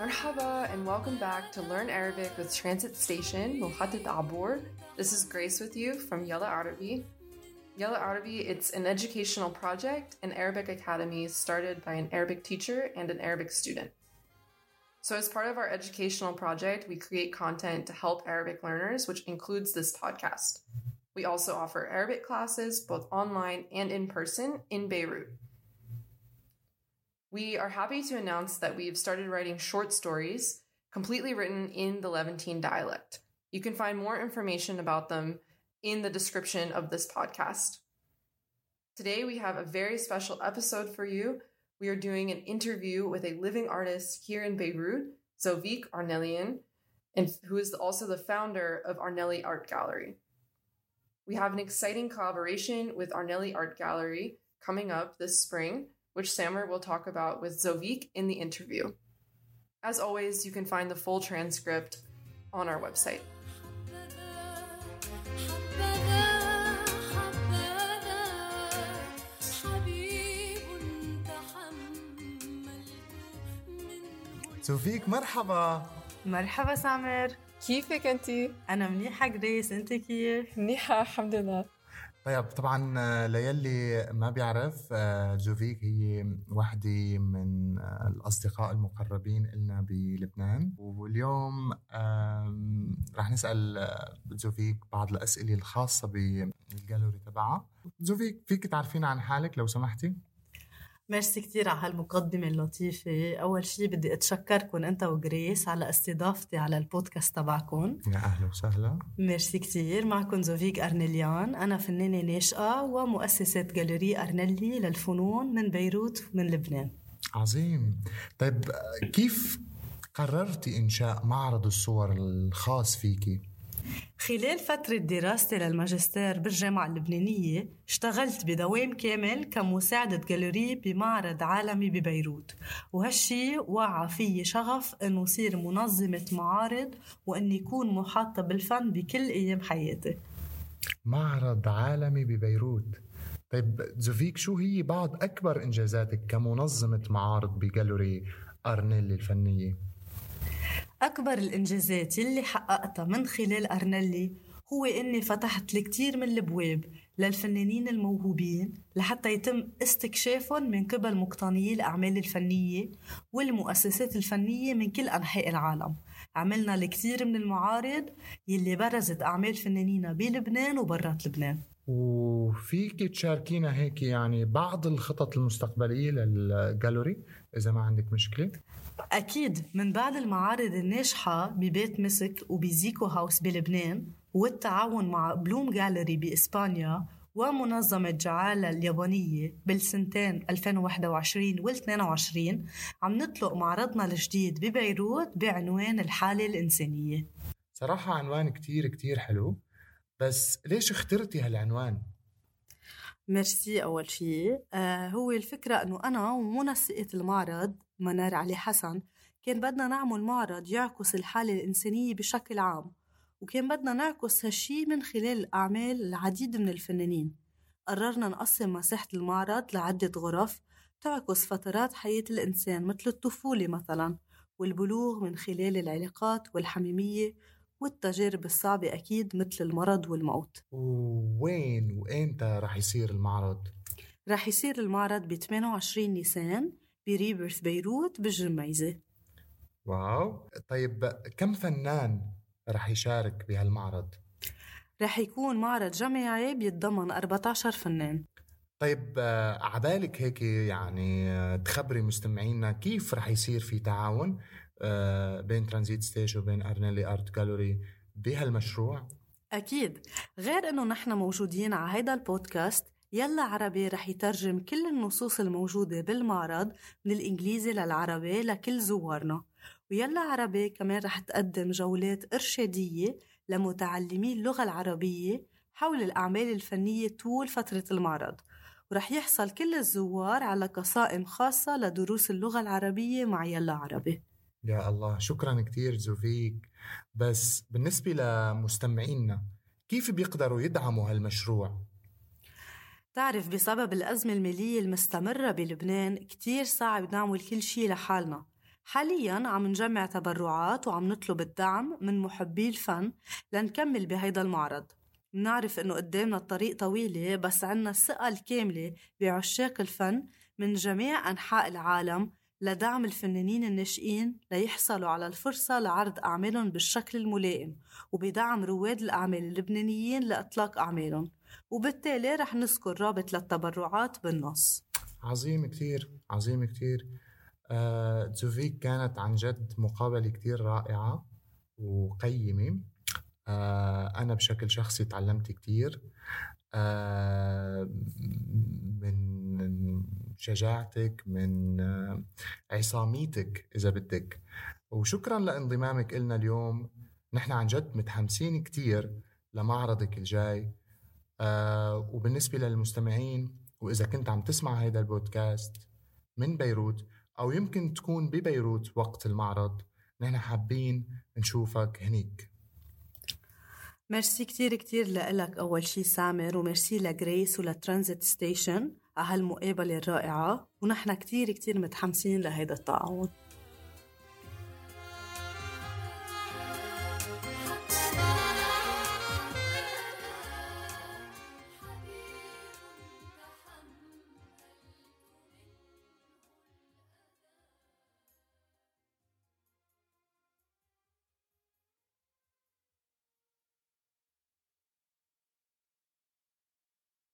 Marhaba and welcome back to Learn Arabic with Transit Station, Muhaddid Abur. This is Grace with you from Yala Arabi. Yala Arabi, it's an educational project, an Arabic academy started by an Arabic teacher and an Arabic student. So, as part of our educational project, we create content to help Arabic learners, which includes this podcast. We also offer Arabic classes, both online and in person, in Beirut. We are happy to announce that we've started writing short stories completely written in the Levantine dialect. You can find more information about them in the description of this podcast. Today, we have a very special episode for you. We are doing an interview with a living artist here in Beirut, Zovik Arnelian, and who is also the founder of Arnelli Art Gallery. We have an exciting collaboration with Arnelli Art Gallery coming up this spring which Samer will talk about with Zovik in the interview. As always, you can find the full transcript on our website. توفيق مرحبا مرحبا سامر كيفك انت؟ انا منيحه جريس انت كيف منيحه الحمد لله طيب طبعا آه، للي ما بيعرف آه، زوفيك هي وحدة من آه، الأصدقاء المقربين إلنا بلبنان واليوم رح نسأل زوفيك بعض الأسئلة الخاصة بالجالوري تبعها جوفيك فيك تعرفين عن حالك لو سمحتي؟ ميرسي كتير على هالمقدمة اللطيفة. أول شي بدي أتشكركم أنت وجريس على استضافتي على البودكاست تبعكم. يا أهلا وسهلا. ميرسي كتير. معكم زوفيك أرنيليان أنا فنانة ناشئة ومؤسسة جاليري أرنيلي للفنون من بيروت من لبنان. عظيم. طيب كيف قررتي إنشاء معرض الصور الخاص فيكي؟ خلال فترة دراستي للماجستير بالجامعة اللبنانية اشتغلت بدوام كامل كمساعدة جاليري بمعرض عالمي ببيروت. وهالشي وعى في شغف إنه صير منظمة معارض وإني يكون محاطة بالفن بكل أيام حياتي. معرض عالمي ببيروت. طيب زوفيك شو هي بعض أكبر إنجازاتك كمنظمة معارض بجالوري أرنيلي الفنية؟ أكبر الإنجازات يلي حققتها من خلال أرنلي هو إني فتحت الكثير من البواب للفنانين الموهوبين لحتى يتم استكشافهم من قبل مقتنيي الأعمال الفنية والمؤسسات الفنية من كل أنحاء العالم. عملنا الكثير من المعارض يلي برزت أعمال فنانين بلبنان وبرات لبنان. وفيك تشاركينا هيك يعني بعض الخطط المستقبلية للجالوري إذا ما عندك مشكلة. أكيد من بعد المعارض الناجحة ببيت مسك وبزيكو هاوس بلبنان والتعاون مع بلوم جاليري بإسبانيا ومنظمة جعالة اليابانية بالسنتين 2021 وال 22 عم نطلق معرضنا الجديد ببيروت بعنوان الحالة الإنسانية. صراحة عنوان كتير كتير حلو. بس ليش اخترتي هالعنوان؟ ميرسي أول شيء آه هو الفكرة أنه أنا ومنسقة المعرض منار علي حسن كان بدنا نعمل معرض يعكس الحالة الإنسانية بشكل عام وكان بدنا نعكس هالشي من خلال أعمال العديد من الفنانين قررنا نقسم مساحة المعرض لعدة غرف تعكس فترات حياة الإنسان مثل الطفولة مثلا والبلوغ من خلال العلاقات والحميمية والتجارب الصعبة أكيد مثل المرض والموت وين وإمتى رح يصير المعرض؟ رح يصير المعرض ب 28 نيسان ب Rebirth Beirut بالجميزة wow طيب كم فنان رح يشارك بهالمعرض؟ رح يكون معرض جماعي بيتضمن 14 فنان طيب آه، عبالك هيك يعني آه، تخبري مستمعينا كيف رح يصير في تعاون بين ترانزيت ستيج وبين أرنيلي أرت جالوري بهالمشروع؟ أكيد. غير إنه نحن موجودين على هيدا البودكاست يلا عربي رح يترجم كل النصوص الموجودة بالمعرض من الإنجليزي للعربي لكل زوارنا. ويلا عربي كمان رح تقدم جولات إرشادية لمتعلمي اللغة العربية حول الأعمال الفنية طول فترة المعرض. ورح يحصل كل الزوار على قصائم خاصة لدروس اللغة العربية مع يلا عربي. يا الله شكرا كتير زوفيك. بس بالنسبة لمستمعينا كيف بيقدروا يدعموا هالمشروع؟ تعرف بسبب الأزمة المالية المستمرة بلبنان كتير صعب نعمل كل شي لحالنا. حاليا عم نجمع تبرعات وعم نطلب الدعم من محبي الفن لنكمل بهيدا المعرض. منعرف إنه قدامنا الطريق طويلة بس عنا الثقة الكاملة بعشاق الفن من جميع أنحاء العالم لدعم الفنانين الناشئين ليحصلوا على الفرصة لعرض أعمالهم بالشكل الملائم وبدعم رواد الأعمال اللبنانيين لإطلاق أعمالهم. وبالتالي رح نذكر رابط للتبرعات بالنص. عظيم كتير عظيم كتير. آه، كانت عن جد مقابلة كتير رائعة وقيمة. آه، أنا بشكل شخصي تعلمت كتير. آه، من شجاعتك من آه، عصاميتك إذا بدك. وشكرا لانضمامك إلنا اليوم. نحن عن جد متحمسين كتير لمعرضك الجاي. وبالنسبة للمستمعين وإذا كنت عم تسمع هذا البودكاست من بيروت أو يمكن تكون ببيروت وقت المعرض نحن حابين نشوفك هنيك. ميرسي كتير كتير لك أول شي سامر وميرسي لجريس ول Transit Station. على هالمقابلة الرائعة ونحن كتير كتير متحمسين لهيدا التعاون